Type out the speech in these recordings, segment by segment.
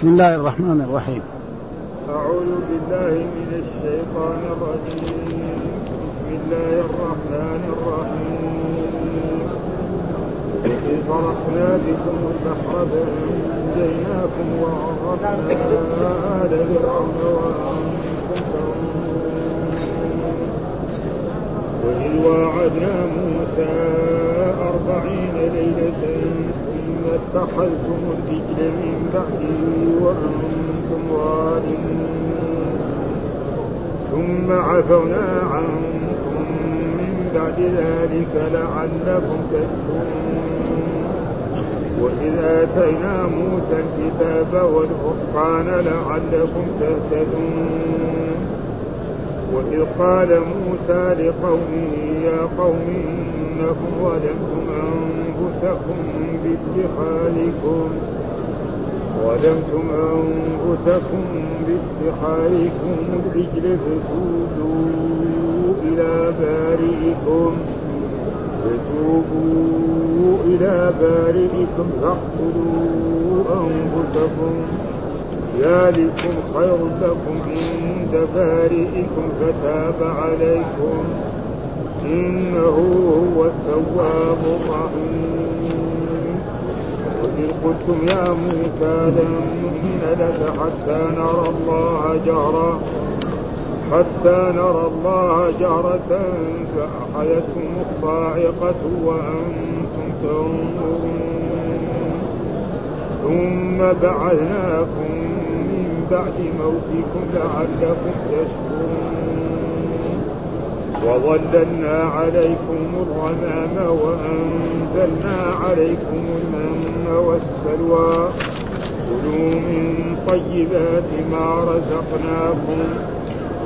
بسم الله الرحمن الرحيم. أعوذ بالله من الشيطان الرجيم. بسم الله الرحمن الرحيم. وإذ فرحنا بكم البحر فأنجيناكم وأغرقنا آل فرعون وأنتم وإذ واعدنا موسى أربعين ليلة أتخذتم الرجل من بعده وأنتم ظالمون. ثم عفونا عنكم من بعد ذلك لعلكم تشكرون. وإذ آتينا موسى الكتاب والفرقان لعلكم تهتدون. وإذ قال موسى لقومه يا قوم إنكم ظلمتم أنفسكم باتخاذكم ظلمتم أنفسكم باتخاذكم الرجل فتوبوا إلى بارئكم. فتوبوا إلى بارئكم فاقتلوا أنفسكم. ذلكم خير لكم عند بارئكم فتاب عليكم. إنه هو التواب الرحيم. وإذ قلتم يا موسى لن نؤمن لك حتى نرى الله جهرا حتى نرى الله جهرة فأخذتكم الصاعقة وأنتم تنظرون. ثم بعثناكم من بعد موتكم لعلكم تشكرون. وظللنا عليكم الغمام وأنزلنا عليكم المن والسلوى. كلوا من طيبات ما رزقناكم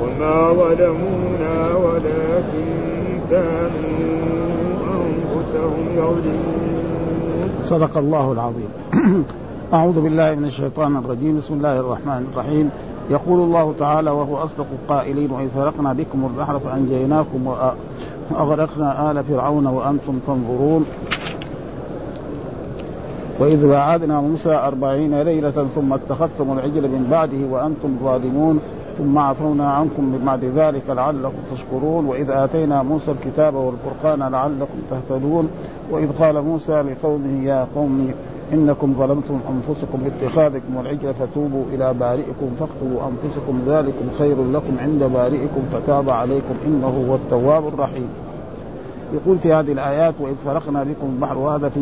وما ظلمونا ولكن كانوا أنفسهم يظلمون. صدق الله العظيم. أعوذ بالله من الشيطان الرجيم. بسم الله الرحمن الرحيم. يقول الله تعالى وهو أصدق القائلين وإذ فرقنا بكم البحر فأنجيناكم وأغرقنا آل فرعون وأنتم تنظرون. وإذ وعدنا موسى أربعين ليلة ثم اتخذتم العجل من بعده وأنتم ظالمون. ثم عفونا عنكم من بعد ذلك لعلكم تشكرون. وإذ آتينا موسى الكتاب والفرقان لعلكم تهتدون. وإذ قال موسى لقومه يا قوم إنكم ظلمتم أنفسكم باتخاذكم العجل فتوبوا إلى بارئكم فاقتلوا أنفسكم ذلكم خير لكم عند بارئكم فتاب عليكم إنه هو التواب الرحيم. يقول في هذه الآيات وإذ فرقنا بكم البحر وهذا في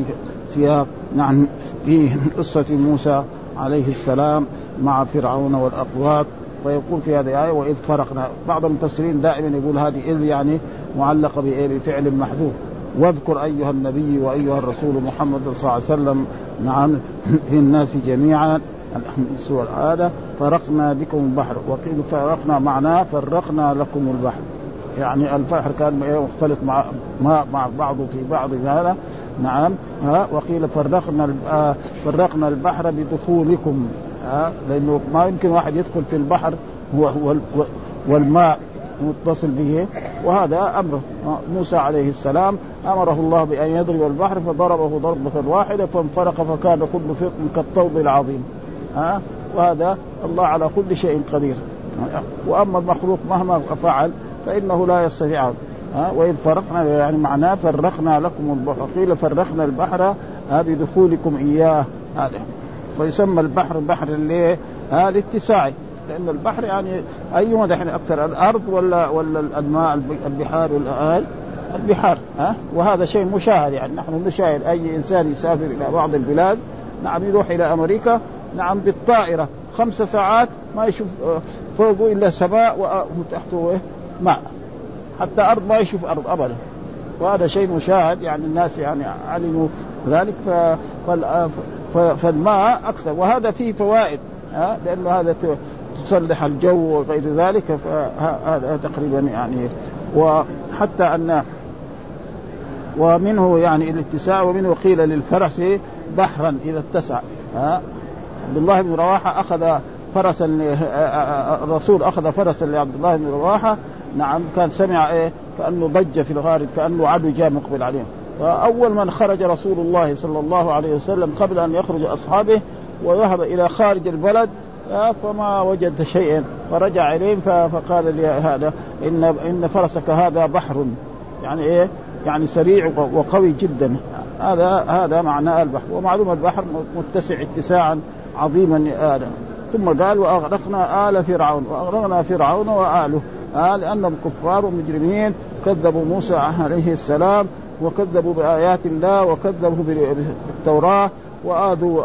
سياق نعم في قصة موسى عليه السلام مع فرعون والأقوات. ويقول في هذه الآية وإذ فرقنا بعض المفسرين دائما يقول هذه إذ يعني معلقة بفعل محذوف. واذكر أيها النبي وأيها الرسول محمد صلى الله عليه وسلم نعم في الناس جميعا سورة هذا فرقنا بكم البحر. وقيل فرقنا معناه فرقنا لكم البحر. يعني البحر كان مختلط مع مع بعضه في بعض هذا. نعم ها وقيل فرقنا فرقنا البحر بدخولكم. ها لأنه ما يمكن واحد يدخل في البحر والماء متصل به. وهذا امره موسى عليه السلام. أمره الله بأن يضرب البحر فضربه ضربة واحدة فانفرق فكان كل فرق كالطود العظيم. ها؟ وهذا الله على كل شيء قدير. وأما المخلوق مهما فعل فإنه لا يستطيع. ها؟ واذ فرقنا يعني معناه فرقنا لكم البحر. قيل فرقنا البحر بدخولكم إياه. هذا. فيسمى البحر بحر اللي ها الاتساع لأن البحر يعني أيهما دحين أكثر الأرض ولا ولا الماء البحار ولا البحار ها؟ وهذا شيء مشاهد يعني نحن نشاهد أي إنسان يسافر إلى بعض البلاد نعم يروح إلى أمريكا نعم بالطائرة خمس ساعات ما يشوف فوقه إلا سماء وتحته ماء. حتى أرض ما يشوف أرض ابدا. وهذا شيء مشاهد يعني الناس يعني علموا ذلك فالماء أكثر. وهذا فيه فوائد ها؟ لأنه هذا تصلح الجو وغير ذلك فهذا تقريبا يعني وحتى أن ومنه يعني الاتساع ومنه قيل للفرس بحرا إذا اتسع. ها؟ عبد الله بن رواحة أخذ فرسا الرسول أخذ فرسا لعبد الله بن رواحة. نعم كان سمع إيه؟ كأنه ضج في الغار كأنه عدو جاء مقبل عليهم. فأول من خرج رسول الله صلى الله عليه وسلم قبل أن يخرج أصحابه وذهب إلى خارج البلد فما وجد شيئا. فرجع إليهم فقال لي هذا ان إن فرسك هذا بحر. يعني إيه؟ يعني سريع وقوي جدا. هذا هذا معنى البحر. ومعلوم البحر متسع اتساعا عظيما هذا. ثم قال وأغرقنا آل فرعون. وأغرقنا فرعون وآله. آه لأنهم كفار ومجرمين كذبوا موسى عليه السلام. وكذبوا بآيات الله. وكذبوا بالتوراة. وآذوا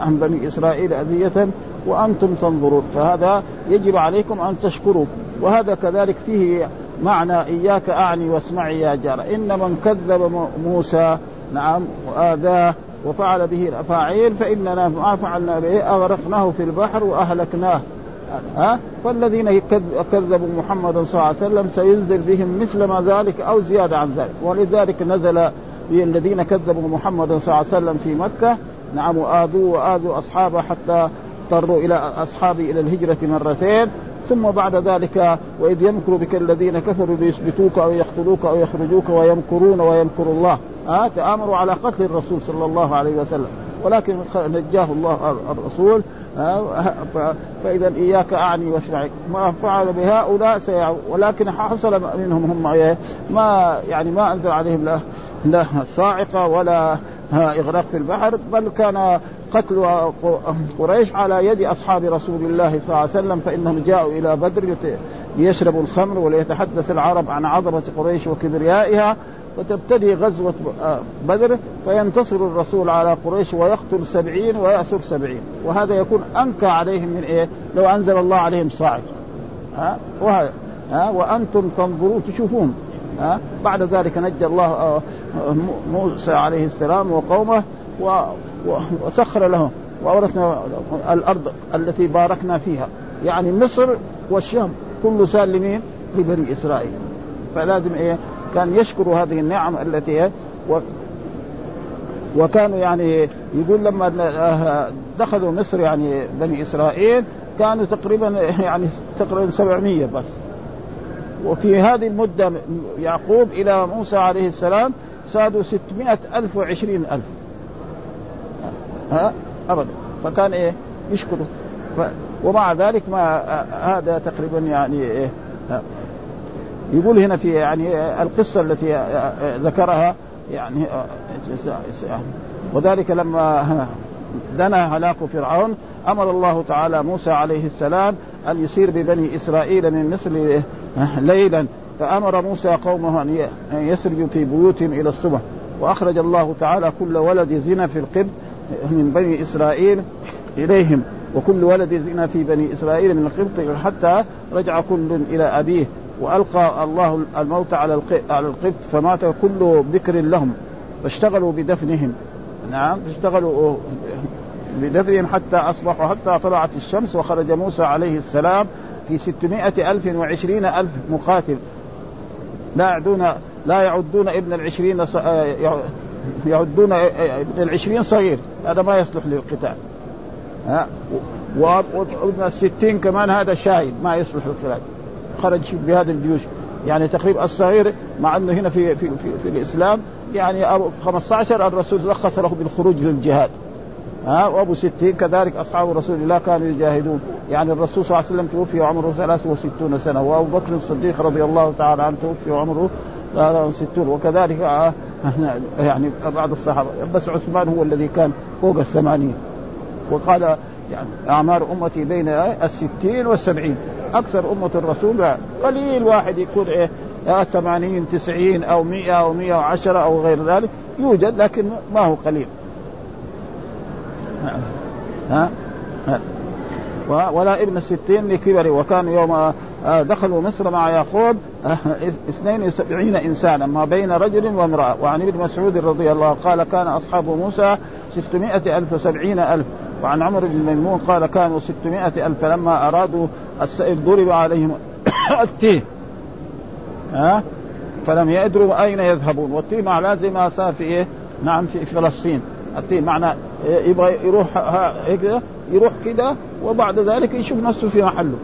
عن بني إسرائيل أذية. وأنتم تنظرون فهذا يجب عليكم أن تشكروا وهذا كذلك فيه معنى إياك أعني واسمعي يا جار. إن من كذب موسى نعم وآذاه وفعل به الأفاعيل فإننا ما فعلنا به أغرقناه في البحر وأهلكناه. ها؟ فالذين كذبوا محمدا صلى الله عليه وسلم سينزل بهم مثل ما ذلك أو زيادة عن ذلك. ولذلك نزل الذين كذبوا محمدا صلى الله عليه وسلم في مكة نعم واذوا وآذوا أصحابه حتى اضطروا إلى اصحابه إلى الهجرة مرتين ثم بعد ذلك وإذ يمكر بك الذين كفروا ليثبتوك أو يقتلوك أو يخرجوك ويمكرون ويمكر الله. ها تآمروا على قتل الرسول صلى الله عليه وسلم. ولكن نجاه الله الرسول. فاذا إياك أعني واسمعك ما فعل بهؤلاء سيعود ولكن حصل منهم هم إيه؟ ما يعني ما أنزل عليهم لا لا صاعقة ولا إغراق في البحر بل كان قتل قريش على يد أصحاب رسول الله صلى الله عليه وسلم فإنهم جاءوا إلى بدر ليشربوا الخمر وليتحدث العرب عن عظمة قريش وكبريائها فتبتدي غزوة بدر فينتصر الرسول على قريش ويقتل سبعين ويأسر سبعين وهذا يكون أنكى عليهم من إيه؟ لو أنزل الله عليهم صاعق ها؟ وهذا ها؟ وأنتم تنظرون تشوفون. ها؟ بعد ذلك نجى الله موسى عليه السلام وقومه وسخر لهم. وأورثنا الأرض التي باركنا فيها. يعني مصر والشام كل سالمين لبني إسرائيل. فلازم إيه؟ كان يشكر هذه النعم التي و وكانوا يعني يقول لما دخلوا مصر يعني بني إسرائيل كانوا تقريبا يعني تقريبا 700 بس. وفي هذه المدة يعقوب إلى موسى عليه السلام سادوا 600 ألف وعشرين ألف. ها؟ أبدا. فكان إيه؟ يشكره. ومع ذلك ما هذا تقريبا يعني إيه؟ يقول هنا في يعني القصة التي ذكرها يعني وذلك لما دنا هلاك فرعون أمر الله تعالى موسى عليه السلام أن يسير ببني إسرائيل من مصر ليلا. فأمر موسى قومه أن يسرجوا في بيوتهم إلى الصبح وأخرج الله تعالى كل ولد زنا في القبط من بني إسرائيل إليهم. وكل ولد زنا في بني إسرائيل من القبط حتى رجع كل إلى أبيه. وألقى الله الموت على على القبط فمات كل بكر لهم. فاشتغلوا بدفنهم. نعم اشتغلوا بدفنهم حتى أصبحوا حتى طلعت الشمس وخرج موسى عليه السلام في ستمائة ألف وعشرين ألف مقاتل. لا يعدون لا يعدون ابن العشرين يعدون ابن العشرين صغير. هذا ما يصلح للقتال. ها؟ وابن الستين كمان هذا شاهد ما يصلح للقتال. خرج بهذه الجيوش. يعني تقريبا الصغير مع إنه هنا في في في, في الإسلام يعني أبو 15 الرسول رخص له بالخروج للجهاد ها؟ وأبو 60 كذلك أصحاب رسول الله كانوا يجاهدون. يعني الرسول صلى الله عليه وسلم توفي وعمره 63 سنة وأبو بكر الصديق رضي الله تعالى عنه توفي وعمره 63 وكذلك آه، يعني بعض الصحابة بس عثمان هو الذي كان فوق الثمانين. وقال يعني أعمار أمتي بين الستين والسبعين. أكثر أمة الرسول قليل واحد يكون إيه يا 80 90 أو 100 أو 110 أو غير ذلك يوجد لكن ما هو قليل. ها, ها. ولا ابن الستين لكبر. وكان يوم آه، دخلوا مصر مع يعقوب 72 إنسانا ما بين رجل وامرأة. وعن ابن مسعود رضي الله قال كان أصحاب موسى 600 ألف وسبعين ألف. وعن عمر بن ميمون قال كانوا 600 ألف فلما أرادوا السيل ضرب عليهم. التيه. ها؟ فلم يدروا أين يذهبون. والتيه معناه زي ما صار في إيه؟ نعم في فلسطين. التيه معناه يبغى يروح هيك يروح كده وبعد ذلك يشوف نفسه في محله.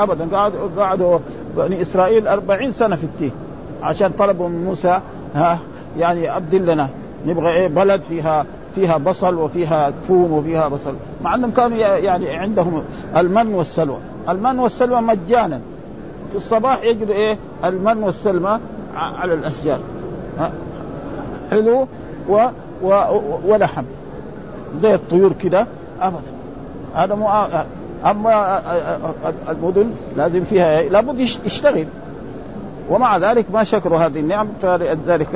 ابدا قعدوا قعدوا بني إسرائيل أربعين سنة في التيه عشان طلبوا من موسى ها يعني أبدل لنا. نبغى إيه؟ بلد فيها فيها بصل وفيها ثوم وفيها بصل. مع أنهم كانوا يعني عندهم المن والسلوى. المن والسلوى مجانا. في الصباح يجد إيه؟ المن والسلمى على الأشجار. حلو و و ولحم. زي الطيور كده. ابدا. هذا مو اما المدن لازم فيها إيه؟ لابد يشتغل ومع ذلك ما شكروا هذه النعم فلذلك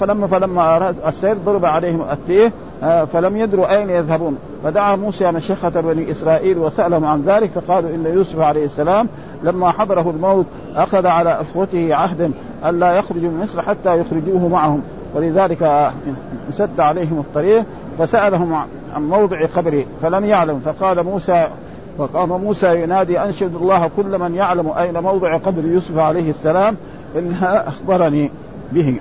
فلما فلما اراد السير ضرب عليهم التيه فلم يدروا اين يذهبون فدعا موسى مشيخة بني اسرائيل وسالهم عن ذلك فقالوا ان يوسف عليه السلام لما حضره الموت اخذ على اخوته عهدا الا يخرجوا من مصر حتى يخرجوه معهم ولذلك سد عليهم الطريق فسألهم عن موضع قبره فلم يعلم فقال موسى وقام موسى ينادي أنشد الله كل من يعلم أين موضع قبر يوسف عليه السلام؟ انها أخبرني به.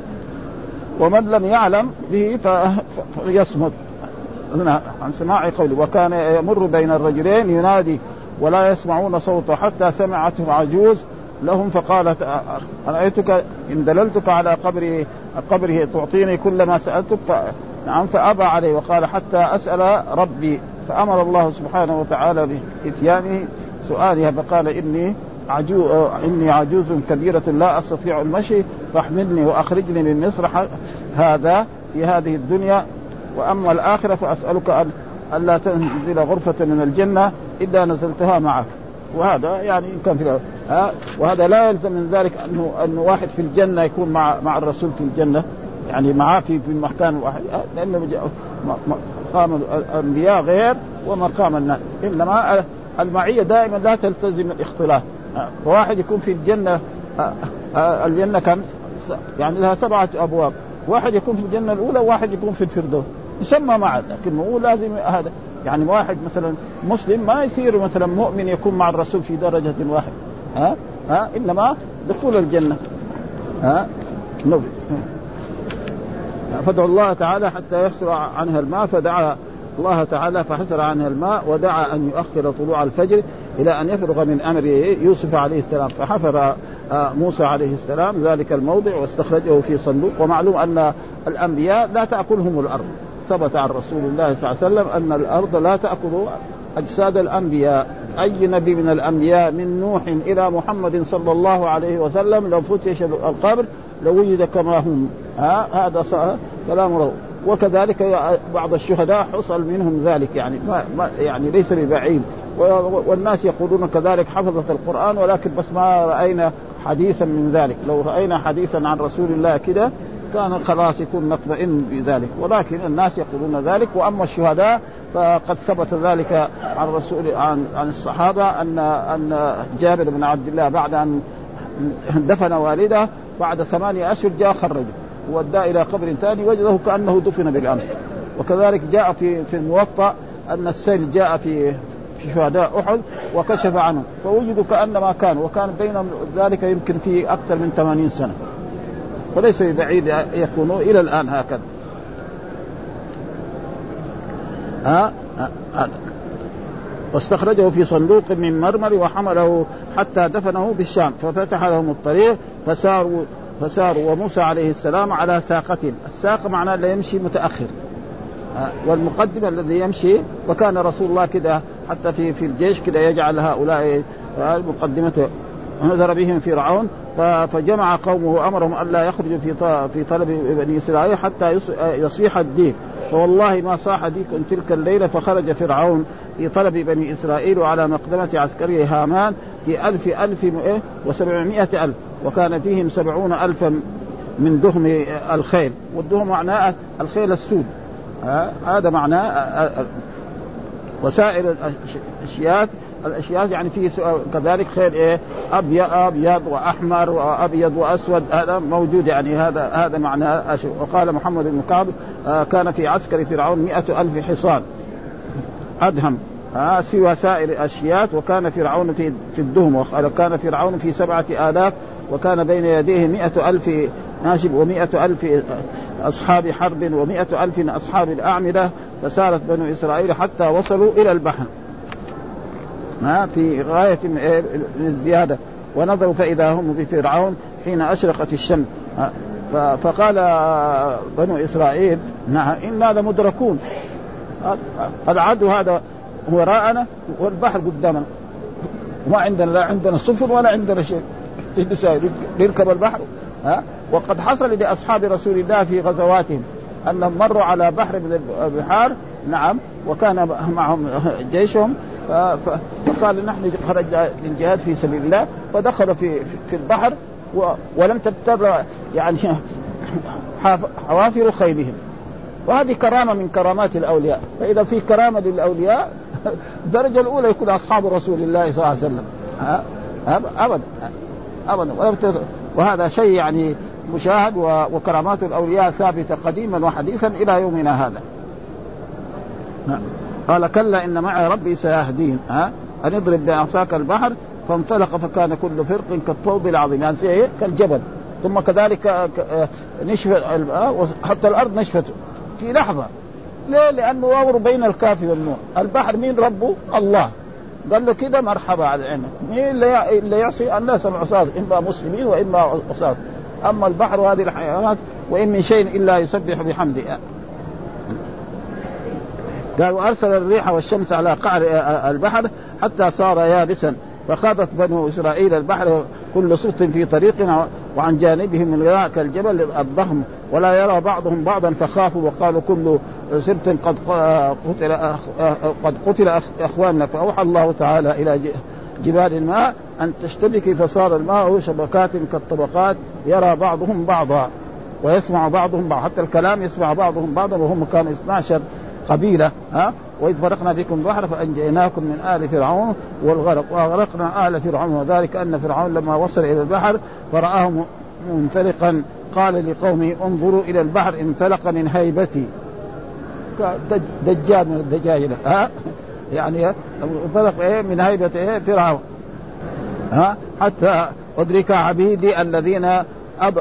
ومن لم يعلم به فليصمت عن سماع قوله وكان يمر بين الرجلين ينادي ولا يسمعون صوته حتى سمعته عجوز لهم فقالت أرأيتك إن دللتك على قبر قبره تعطيني كل ما سألتك. نعم فأبى عليه وقال حتى أسأل ربي. فأمر الله سبحانه وتعالى بإتيانه سؤالها فقال إني عجوز إني عجوز كبيرة لا أستطيع المشي فاحملني وأخرجني من مصر هذا في هذه الدنيا. وأما الآخرة فأسألك أن ألا تنزل غرفة من الجنة إلا نزلتها معك. وهذا يعني كان في ها؟ وهذا لا يلزم من ذلك انه انه واحد في الجنة يكون مع مع الرسول في الجنة. يعني معاه في في المكان الواحد لأنه مقام الأنبياء غير ومقام الناس. إنما المعية دائما لا تلتزم الاختلاط فواحد يكون في الجنة الجنة كم؟ يعني لها سبعة أبواب. واحد يكون في الجنة الأولى وواحد يكون في الفردوس. يسمى معا لكن هو لازم هذا. يعني واحد مثلا مسلم ما يصير مثلا مؤمن يكون مع الرسول في درجة واحدة. ها؟ ها؟ إنما دخول الجنة. ها؟ نبي. فادعوا الله تعالى حتى يحصل عنها الماء فدعا الله تعالى فحسر عنها الماء ودعا أن يؤخر طلوع الفجر إلى أن يفرغ من أمر يوسف عليه السلام فحفر آه، موسى عليه السلام ذلك الموضع واستخرجه في صندوق ومعلوم أن الأنبياء لا تأكلهم الأرض. ثبت عن رسول الله صلى الله عليه وسلم أن الأرض لا تأكل أجساد الأنبياء. أي نبي من الأنبياء من نوح إلى محمد صلى الله عليه وسلم لو فتش القبر لوجد كما هم. ها؟ هذا كلام رب وكذلك بعض الشهداء حصل منهم ذلك يعني ما, ما يعني ليس ببعيد. والناس يقولون كذلك حفظة القرآن ولكن بس ما رأينا حديثا من ذلك. لو رأينا حديثا عن رسول الله كده كان خلاص يكون نطمئن بذلك. ولكن الناس يقولون ذلك وأما الشهداء فقد ثبت ذلك عن رسول عن عن الصحابة أن أن جابر بن عبد الله بعد أن دفن والده بعد ثمانية أشهر جاء خرجه ووداه إلى قبر ثاني وجده كأنه دفن بالأمس. وكذلك جاء في في الموطأ أن السيل جاء في في شهداء أحد وكشف عنه فوجدوا كأنما كانوا وكان بينهم ذلك يمكن في أكثر من 80 سنة. فليس بعيد يكونوا إلى الآن هكذا. ها؟ هذا. واستخرجه في صندوق من مرمر وحمله حتى دفنه بالشام ففتح لهم الطريق فساروا فساروا وموسى عليه السلام على ساقة. الساق معناه لا يمشي متأخر. والمقدم الذي يمشي وكان رسول الله كده حتى في في الجيش كده يجعل هؤلاء مقدمته نذر بهم فرعون فجمع قومه امرهم ألا يخرجوا في في طلب بني إسرائيل حتى يصيح الديك فوالله ما صاح ديك تلك الليلة فخرج فرعون في طلب بني إسرائيل وعلى مقدمة عسكريه هامان في ألف ألف إيه؟ وسبعمائة ألف وكان فيهم سبعون ألفا من دهم الخيل والدهم معناه الخيل السود. هذا معناه وسائر الأشياء الأشياء يعني فيه كذلك خير إيه؟ أبيض أبيض وأحمر وأبيض وأسود هذا موجود يعني هذا هذا معنى وقال محمد بن كعب آه، كان في عسكر فرعون مئة ألف حصان. أدهم. آه سوى سائر الأشياء وكان فرعون في في الدهم وكان فرعون في سبعة آلاف وكان بين يديه مئة ألف ناشب ومئة ألف أصحاب حرب ومئة ألف أصحاب الأعمدة فسارت بنو إسرائيل حتى وصلوا إلى البحر. ما في غاية من الزيادة. ونظروا فإذا هم بفرعون حين أشرقت الشمس. فقال بنو إسرائيل نعم إنا لمدركون. العدو هذا وراءنا والبحر قدامنا. ما عندنا لا عندنا سفن ولا عندنا شيء. نركب البحر ها وقد حصل لأصحاب رسول الله في غزواتهم أنهم مروا على بحر من البحار. نعم وكان معهم جيشهم. فقال نحن خرجنا للجهاد في سبيل الله فدخلوا في في البحر ولم تبتر يعني حوافر خيلهم. وهذه كرامة من كرامات الأولياء. فإذا في كرامة للأولياء الدرجة الأولى يكون أصحاب رسول الله صلى الله عليه وسلم. أبدا. أبدا. وهذا شيء يعني مشاهد وكرامات الأولياء ثابتة قديما وحديثا إلى يومنا هذا. قال كلا إن معي ربي سيهدين. ها؟ أن اضرب بعصاك البحر فانطلق فكان كل فرق كالطوب العظيم. يعني كالجبل. ثم كذلك نشف حتى الأرض نشفت. في لحظة. ليه؟ لأنه وامر بين الكاف والنون البحر مين ربه؟ الله. قال له كده مرحبا على عينك مين اللي يعصي؟ الناس العصاة. إما مسلمين وإما عصاة. أما البحر وهذه الحيوانات وإن من شيء إلا يسبح بحمده. قال وارسل الريح والشمس على قعر البحر حتى صار يابسا. فخاضت بنو إسرائيل البحر كل صوت في طريقنا وعن جانبهم من ذاك الجبل الضخم. ولا يرى بعضهم بعضا فخافوا وقالوا كل سبت قد قتل قد قتل إخواننا. فأوحى الله تعالى إلى جبال الماء أن تشتبك فصار الماء شبكات كالطبقات. يرى بعضهم بعضا ويسمع بعضهم بعض حتى الكلام يسمع بعضهم بعضا وهم كانوا 12 قبيلة ها؟ وإذ فرقنا بكم البحر فأنجيناكم من آل فرعون والغرق واغرقنا آل فرعون وذلك أن فرعون لما وصل إلى البحر فرآه منفلقا. قال لقومه انظروا إلى البحر انفلق من هيبتي. دجال من الدجاجله ها؟ يعني انفلق إيه؟ من هيبة إيه؟ فرعون. ها؟ حتى أدرك عبيدي الذين أب...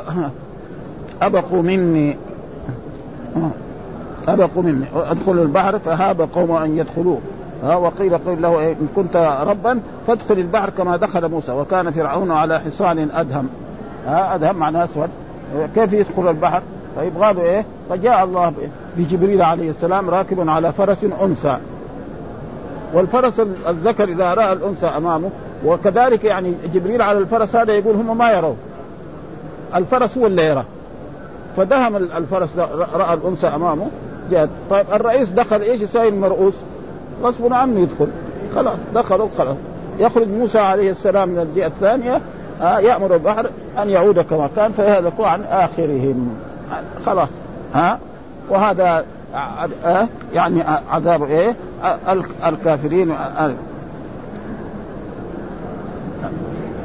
أبقوا مني. أبقوا مني. أدخلوا البحر فهاب قوم أن يدخلوه. ها وقيل قيل له إن كنت ربا فادخل البحر كما دخل موسى. وكان فرعون على حصان أدهم. ها أدهم معناه أسود. كيف يدخل البحر؟ فيبغى له إيه؟ فجاء الله بجبريل عليه السلام راكب على فرس أنثى. والفرس الذكر إذا رأى الأنثى أمامه. وكذلك يعني جبريل على الفرس هذا يقول هم ما يرون الفرس هو اللي يرى. فدهم الفرس رأى الأنثى أمامه. جاءت طيب الرئيس دخل إيش؟ يسوي المرؤوس؟ غصب عنه يدخل. خلاص دخلوا خلاص يخرج موسى عليه السلام من الجهة الثانية آه يأمر البحر أن يعود كما كان فيهلكوا عن آخرهم. خلاص. ها؟ آه وهذا آه يعني عذاب إيه؟ آه الكافرين آه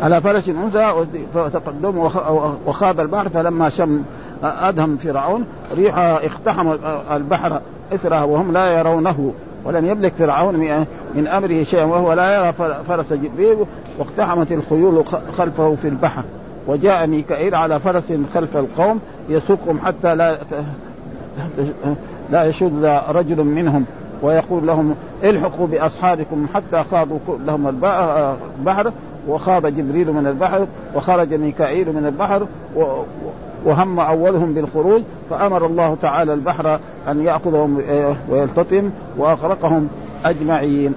على فرس انثى فتقدم وخاض البحر فلما شم أدهم فرعون ريح اقتحم البحر اثرها وهم لا يرونه ولم يملك فرعون من أمره شيئا وهو لا يرى فرس جبريل واقتحمت الخيول خلفه في البحر. وجاء ميكائيل على فرس خلف القوم يسوقهم حتى لا لا يشد رجل منهم ويقول لهم الحقوا بأصحابكم حتى خاضوا لهم البحر وخاض جبريل من البحر وخرج ميكائيل من البحر وهم أولهم بالخروج فأمر الله تعالى البحر أن يأخذهم آه، ويلتطم وأغرقهم أجمعين.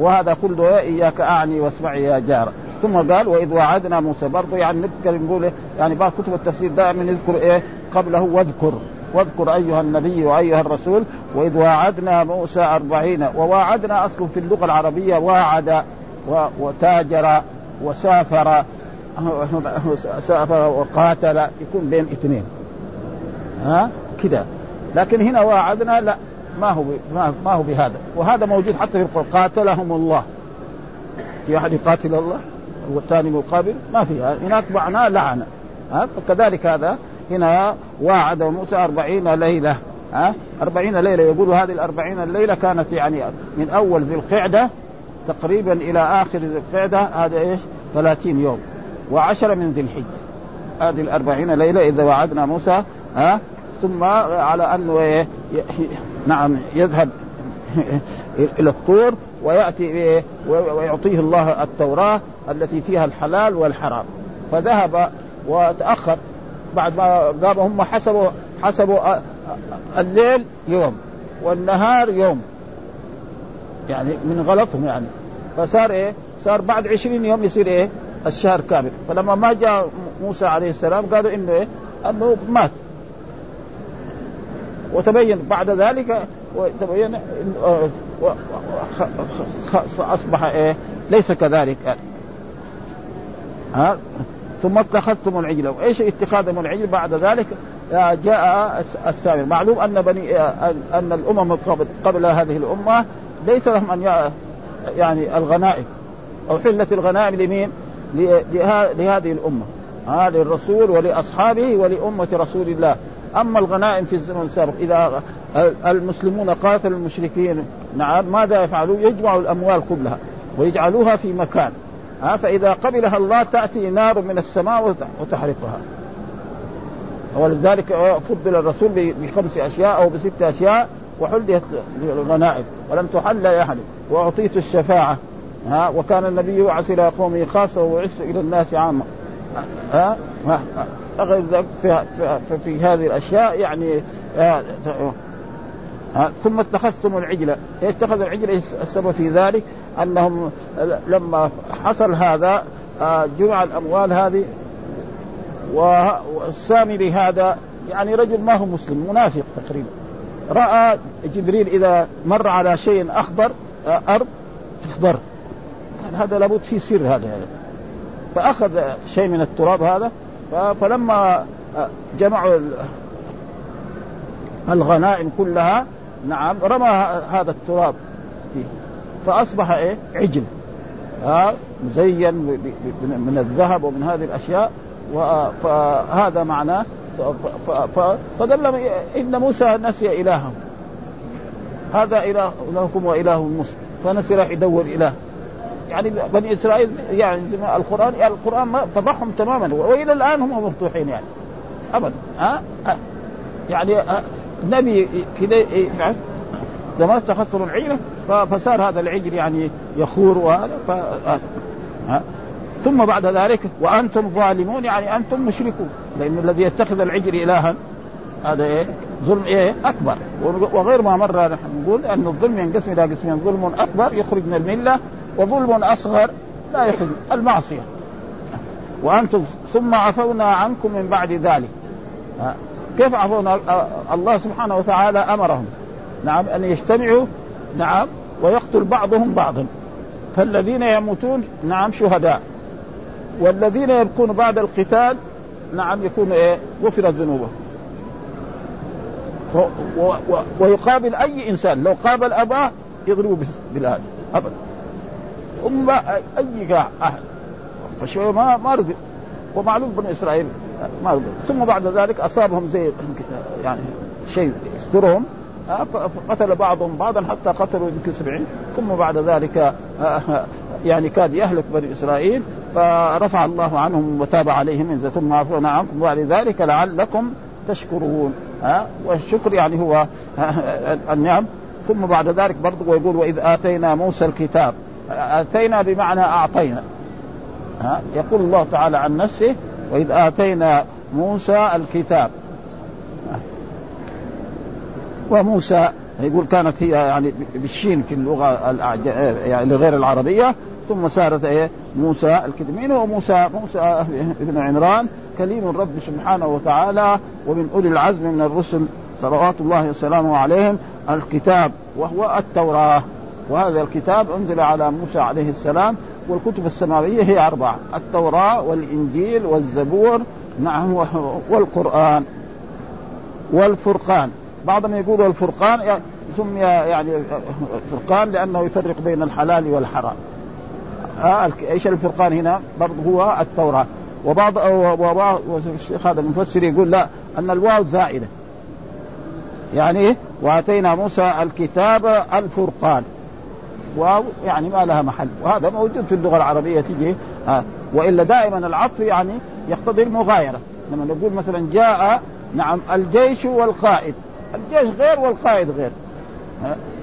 وهذا كله إياك أعني واسمعي يا جار. ثم قال وإذ وعدنا موسى برضه يعني نذكر نقول يعني بعض كتب التفسير دائما يذكر إيه؟ قبله واذكر. واذكر أيها النبي وأيها الرسول وإذ واعدنا موسى أربعين وواعدنا اصله في اللغة العربية واعد وتاجر وسافر. سأفر وقاتل يكون بين اثنين. ها؟ كذا لكن هنا واعدنا لا ما هو ما هو بهذا. وهذا موجود حتى في القرآن. قاتلهم الله. في أحد يقاتل الله؟ والثاني مقابل؟ ما في. هناك معناه لعنه ها؟ كذلك هذا. هنا واعد موسى أربعين ليلة. ها؟ أربعين ليلة. يقول هذه الأربعين الليلة كانت يعني من أول ذي القعدة تقريبا إلى آخر ذي القعدة. هذا إيش؟ ثلاثين يوم. وعشرة من ذي الحجة. هذه الأربعين ليلة إذا وعدنا موسى ها؟ ثم على أنه نعم يذهب إلى الطور ويأتي إيه ويعطيه الله التوراة التي فيها الحلال والحرام. فذهب وتأخر. بعد ما قام هم حسبوا حسبوا الليل يوم والنهار يوم. يعني من غلطهم يعني. فصار إيه؟ صار بعد عشرين يوم يصير إيه؟ الشهر كامل فلما ما جاء موسى عليه السلام قالوا إنه إيه؟ أنه مات وتبين بعد ذلك وتبين أصبح إيه؟ ليس كذلك. ها ثم اتخذتم العجل وإيش اتخاذهم العجل بعد ذلك جاء السامر معلوم أن بني ان الأمم قبل, قبل هذه الأمة ليس لهم أن يعني الغنائم أو حلة الغنائم لمين؟ لهذه الأمة ها للرسول ولأصحابه ولأمة رسول الله. أما الغنائم في الزمن السابق إذا المسلمون قاتلوا المشركين نعم ماذا يفعلون؟ يجمعوا الأموال كلها ويجعلوها في مكان ها فإذا قبلها الله تأتي نار من السماء وتحرقها. ولذلك فضل الرسول بخمس أشياء أو بست أشياء وحلت للغنائم ولم تحل لأحد. وأعطيت الشفاعة. ها وكان النبي يبعث إلى قومه خاصة ويعث إلى الناس عامة. ها غير ذلك في, في, في هذه الأشياء يعني ها ثم اتخذتم العجل. اتخذ العجل السبب في ذلك أنهم لما حصل هذا جمع الأموال هذه والسامري هذا يعني رجل ما هو مسلم منافق تقريبا. رأى جبريل إذا مر على شيء أخضر أرض تخضر. هذا لابد فيه سر هذا. يعني. فأخذ شيء من التراب هذا فلما جمعوا الغنائم كلها نعم رمى هذا التراب فيه. فأصبح إيه؟ عجل. ها مزين من الذهب ومن هذه الأشياء. فهذا معناه فدل إن موسى نسي إلهه. هذا إله الهكم وإله مسلم فنسي راح يدور إله. يعني بني إسرائيل يعني القران يعني القرآن ما فضحهم تماما وإلى الآن هم مفتوحين يعني. ابدا. ها يعني النبي كذا يفعل لما اتخذتم العجل فصار هذا العجل يعني يخور وهذا ف... ثم بعد ذلك وأنتم ظالمون يعني أنتم مشركون. لأن الذي يتخذ العجل الها هذا إيه؟ ظلم إيه؟ أكبر. وغير ما مر نحن نقول أن الظلم ينقسم إلى قسمين ظلم أكبر يخرج من الملة وظلم أصغر لا يخرج المعصية. وأنتم ثم عفونا عنكم من بعد ذلك. كيف عفونا؟ الله سبحانه وتعالى أمرهم. نعم أن يجتمعوا نعم ويقتل بعضهم بعضا. فالذين يموتون نعم شهداء. والذين يبقون بعد القتال نعم يكون إيه؟ غفرت ذنوبهم. ويقابل أي إنسان لو قابل أباه يضربه بالهاد ابدا. أم اي احد فشويه ما ما رضي. ومعلوم بني إسرائيل ما رضي. ثم بعد ذلك أصابهم زي يعني شيء يسترهم فقتل بعضهم بعضا حتى قتلوا يمكن سبعين. ثم بعد ذلك يعني كاد يهلك بني إسرائيل. فرفع الله عنهم وتاب عليهم ثم عفونا عنكم بعد ذلك لعلكم تشكرون. ها والشكر يعني هو النعم. ثم بعد ذلك برضه ويقول وإذ آتينا موسى الكتاب. آتينا بمعنى أعطينا. ها؟ يقول الله تعالى عن نفسه وإذ آتينا موسى الكتاب. وموسى يقول كانت هي يعني بالشين في اللغة يعني لغير العربية ثم صارت إيه؟ موسى الكتمين وموسى موسى؟ ابن عمران كليم الرب سبحانه وتعالى ومن أولي العزم من الرسل صلوات الله وسلامه عليهم الكتاب وهو التوراة. وهذا الكتاب أنزل على موسى عليه السلام والكتب السماوية هي أربعة التوراة والإنجيل والزبور نعم والقرآن والفرقان. بعضهم يقول الفرقان سمي يعني فرقان لأنه يفرق بين الحلال والحرام. آه إيش الفرقان هنا؟ برضه هو التوراة. وبعض الشيخ هذا المفسر يقول لا أن الواو زائدة. يعني إيه؟ وآتينا موسى الكتاب الفرقان. واو يعني ما لها محل. وهذا موجود في اللغة العربية تجي آه وإلا دائما العطف يعني يقتضي المغايرة. لما نقول مثلا جاء نعم الجيش والقائد. الجيش غير والقائد غير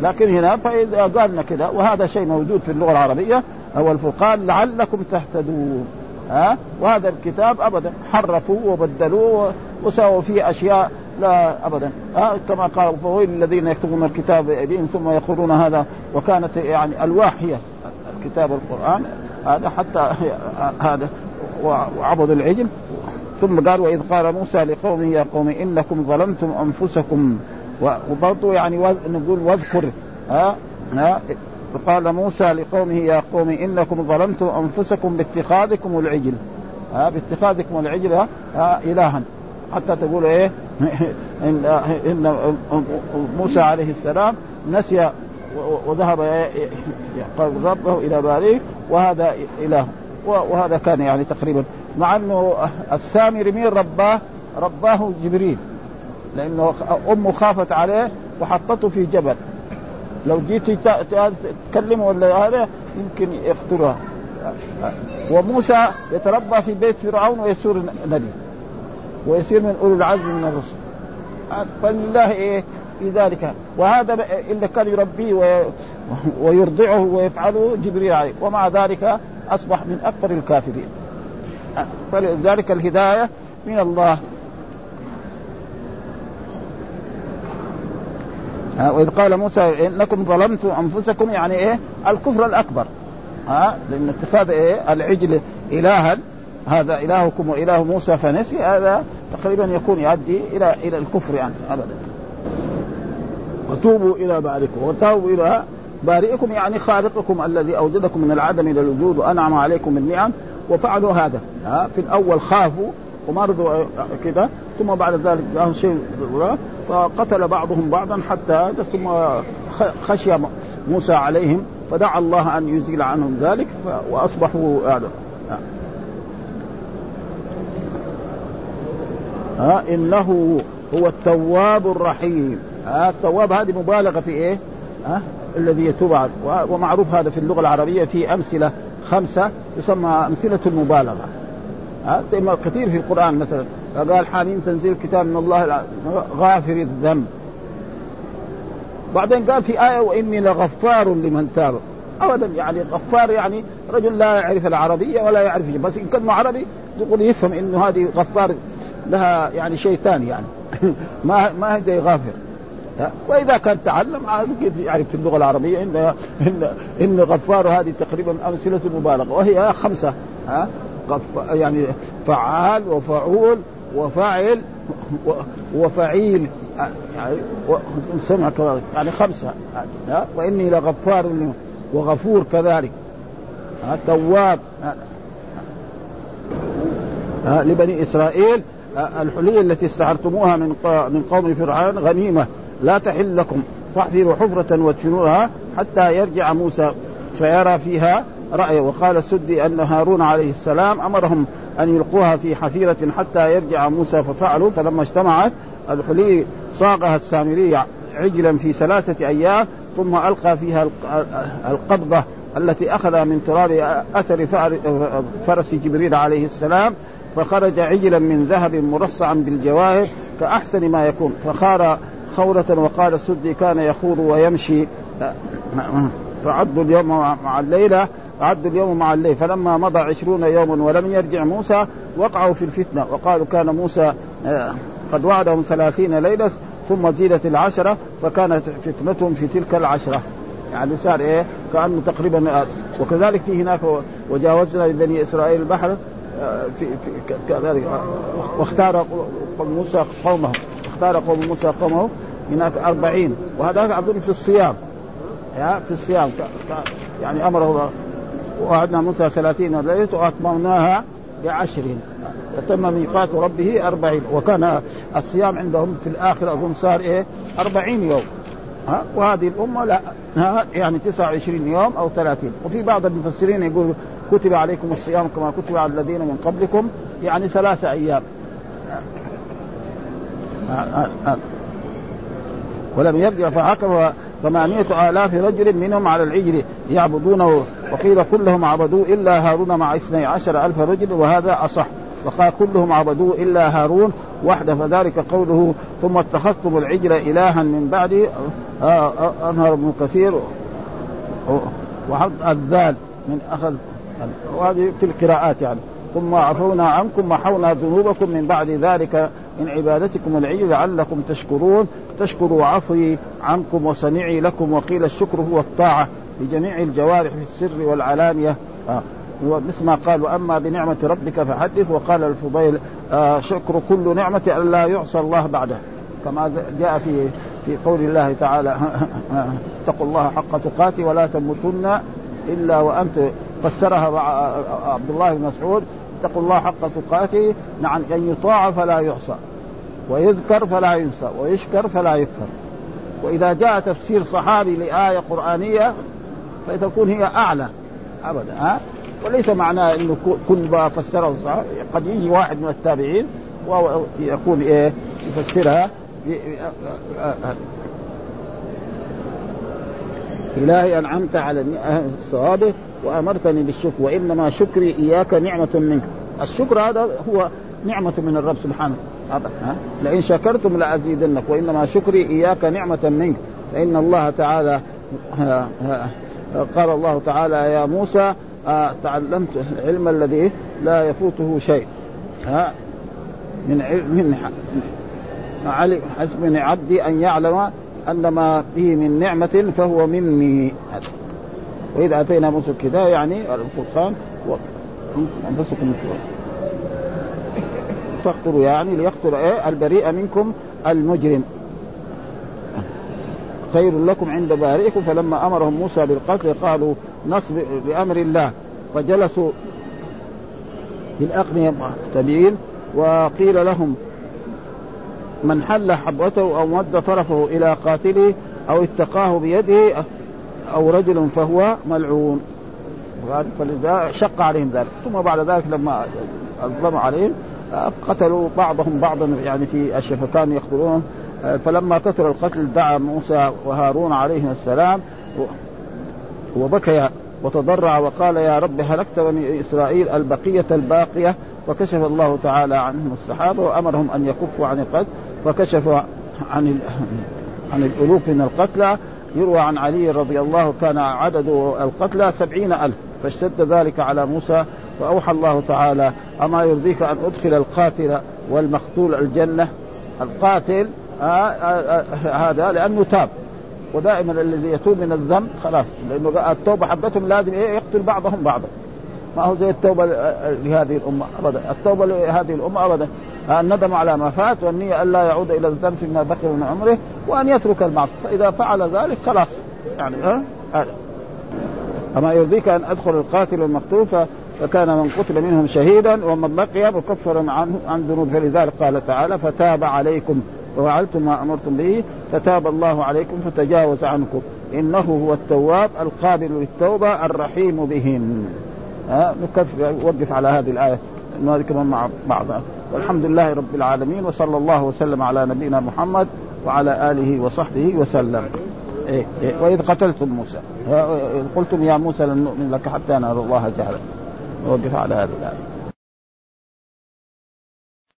لكن هنا فإذا قالنا كذا وهذا شيء موجود في اللغة العربية هو الفرقان لعلكم تهتدون ها. وهذا الكتاب ابدا حرفوا وبدلوه وسووا فيه أشياء لا ابدا. ها كما قال فويل الذين يكتبون الكتاب بأيديهم ثم يقولون هذا وكانت يعني الواح هي كتاب القرآن هذا حتى هذا وعبدوا العجل. ثم قال وإذ قال موسى لقومه يا قوم إنكم ظلمتم أنفسكم. وبرضه يعني نقول واذكر. ها ها فقال موسى لقومه يا قوم إنكم ظلمتم أنفسكم باتخاذكم العجل. ها باتخاذكم العجل ها الها. حتى تقول إيه؟ ان ان موسى عليه السلام نسي وذهب يقرب ربه إلى باريه وهذا إله وهذا كان يعني تقريبا. مع أنه السامري مين رباه؟ رباه جبريل لأنه أمه خافت عليه وحطته في جبل. لو جيت تكلمه ولا هذا يمكن يقتلها وموسى يتربى في بيت فرعون ويصير نبي ويصير من أولي العزم من الرسل. فلله إيه في ذلك. وهذا اللي كان يربيه ويرضعه ويفعله جبريل عليه. ومع ذلك أصبح من أكثر الكافرين. فلذلك الهداية من الله. وإذ قال موسى إنكم ظلمتم أنفسكم يعني إيه؟ الكفر الأكبر. ها لأن اتخاذ إيه؟ العجل إلها. هذا إلهكم وإله موسى فنسي هذا تقريبا يكون يؤدي إلى إلى الكفر يعني ابدا. وتوبوا إلى بارئكم وتوبوا إلى بارئكم يعني خالقكم الذي أوجدكم من العدم إلى الوجود وأنعم عليكم بالنعم وفعلوا هذا. في الأول خافوا وما رضوا كذا ثم بعد ذلك جاءهم شيء فقتل بعضهم بعضا حتى ثم خشي موسى عليهم فدعا الله أن يزيل عنهم ذلك وأصبحوا هذا. ها إنه هو التواب الرحيم. ها التواب هذه مبالغة في إيه؟ ها الذي يتوب ومعروف هذا في اللغة العربية في أمثلة خمسة يسمى أمثلة المبالغة. ها كثير في القرآن مثلا قال حاميم تنزيل كتاب من الله غافر الذنب. بعدين قال في آية وإني لغفار لمن تاب. أبدا يعني غفار يعني رجل لا يعرف العربية ولا يعرف بس إن كان عربي تقول يفهم إنه هذه غفار. لها يعني شيء ثاني يعني. ما ما هي غافر. وإذا كان تعلم يعرف في اللغة العربية ان ان إن غفار هذه تقريبا أمثلة مبالغة. وهي خمسة ها؟ يعني فعال وفعول وفاعل وفعيل. يعني سمع كذلك. يعني خمسة ها؟ وإني لغفار وغفور كذلك. تواب. لبني إسرائيل. الحلي التي استعرتموها من من قوم فرعون غنيمة لا تحل لكم. فاحفروا حفرة وادفنوها حتى يرجع موسى فيرى فيها رأيه. وقال السدي أن هارون عليه السلام أمرهم أن يلقوها في حفيرة حتى يرجع موسى ففعلوا. فلما اجتمعت الحلي صاغها السامري عجلا في ثلاثة أيام ثم ألقى فيها القبضة التي أخذ من تراب أثر فرس جبريل عليه السلام. فخرج عجلا من ذهب مرصعا بالجواهر كأحسن ما يكون. فخار خورة وقال السدي كان يخوض ويمشي. فعدوا اليوم مع الليلة عدوا اليوم مع الليل. فلما مضى عشرون يوما ولم يرجع موسى وقعوا في الفتنة. وقالوا كان موسى آه، قد وعدهم ثلاثين ليلة ثم زيدت العشرة فكانت فتنتهم في تلك العشرة. يعني صار إيه؟ كأنه تقريبا وكذلك في هناك وجاوزنا لبني إسرائيل البحر في, في كذلك واختار موسى قومه اختار قوم موسى قومه هناك أربعين وهذا أظن في الصيام. يا في الصيام. يعني أمره وعدنا موسى ثلاثين ليلة وأتممناها بعشر فتم ميقات ربه أربعين. وكان الصيام عندهم في الآخر أظن صار إيه؟ أربعين يوم. ها وهذه الأمة لا يعني 29 يوم أو 30 وفي بعض المفسرين يقول كتب عليكم الصيام كما كتب على الذين من قبلكم يعني ثلاثة أيام. ولم يرجع فعقب ثمانية آلاف رجل منهم على العجل يعبدونه وقيل كلهم عبدوه إلا هارون مع اثني عشر ألف رجل وهذا أصح. وقال كلهم عبدوه إلا هارون وحده فذلك قوله ثم اتخذتم العجل إلها من بعدي أنهر ابن كثير. وحط الذال من أخذ وهذه في القراءات يعني. ثم عفونا عنكم محونا ذنوبكم من بعد ذلك من عبادتكم العجل لعلكم تشكرون. تشكروا عفوي عنكم وصنيعي لكم وقيل الشكر هو الطاعة بجميع الجوارح في السر والعلانية. آه. ومثل ما قال وأما بنعمة ربك فحدث. وقال الفضيل آه شكر كل نعمة ان لا يعصى الله بعدها كما جاء في في قول الله تعالى اتقوا الله حق تقاته ولا تموتن إلا وانت فسرها عبد الله بن مسعود اتقوا الله حق تقاته نعم أن يطاع فلا يعصى ويذكر فلا ينسى ويشكر فلا يكفر. وإذا جاء تفسير صحابي لآية قرآنية فتكون هي أعلى أبدا ها؟ وليس معناه إنه كل ما فسره صح قد يجي واحد من التابعين ويكون إيه يفسرها إلهي أنعمت على الصواب وأمرتني بالشكر وإنما شكري إياك نعمة منك. الشكر هذا هو نعمة من الرب سبحانه. ها؟ لئن شكرتم لأزيدنك وإنما شكري إياك نعمة منك. فإن الله تعالى قال الله تعالى يا موسى تعلمت العلم الذي لا يفوته شيء. ها؟ من علم علم حسب عبدي أن يعلم أن ما به من نعمة فهو مني. واذا أتينا موسى الكتاب يعني الفرقان أنفسكم فاقتلوا يعني ليقتل إيه البريء منكم المجرم. خير لكم عند بارئكم. فلما أمرهم موسى بالقتل قالوا نصب بأمر الله. فجلسوا بالاقنيه تبيين وقيل لهم من حل حبوته أو مد طرفه إلى قاتله أو اتقاه بيده أو رجل فهو ملعون. فلذا شق عليهم ذلك. ثم بعد ذلك لما اظلموا عليهم قتلوا بعضهم بعضا يعني في أشياء فكانوا يقتلون فلما كثر القتل دعا موسى وهارون عليهم السلام وبكيا وتضرع وقال يا رب هلكت بني إسرائيل البقية الباقية؟ فكشف الله تعالى عنهم السحابة وأمرهم أن يكفوا عن القتل فكشف عن عن الألوف من القتلى يروى عن علي رضي الله كان عدد القتلى سبعين ألف فاشتد ذلك على موسى فأوحى الله تعالى أما يرضيك أن أدخل القاتل والمقتول الجنة؟ القاتل آه آه آه هذا لأنه تاب. ودائما الذي يتوب من الذنب خلاص لأنه التوبة حقتهم لازم إيه يقتل بعضهم بعضا. ما هو زي التوبة لهذه الأمة أبدا. التوبة لهذه الأمة أبدا. الندم على ما فات والنية ألا يعود إلى الذنب فيما بقي من عمره. وأن يترك المعصية. فإذا فعل ذلك خلاص. يعني ها؟ أه؟ أما يرضيك أن أدخل القاتل المقتول فكان من قتل منهم شهيدا ومن بقي مكفرا عنه عن ذنوب فلذلك قال تعالى فتاب عليكم وفعلتم ما أمرتم به. فتاب الله عليكم فتجاوز عنكم. إنه هو التواب القابل للتوبة الرحيم بهم. ها؟ نكفر وقف على هذه الآية؟ كمان مع بعضها. والحمد لله رب العالمين وصلى الله وسلم على نبينا محمد وعلى آله وصحبه وسلم. إيه إيه وإذ قتلتم موسى. قلتم يا موسى لن نؤمن لك حتى نرى الله جهلا. نوقف على هذه الآية.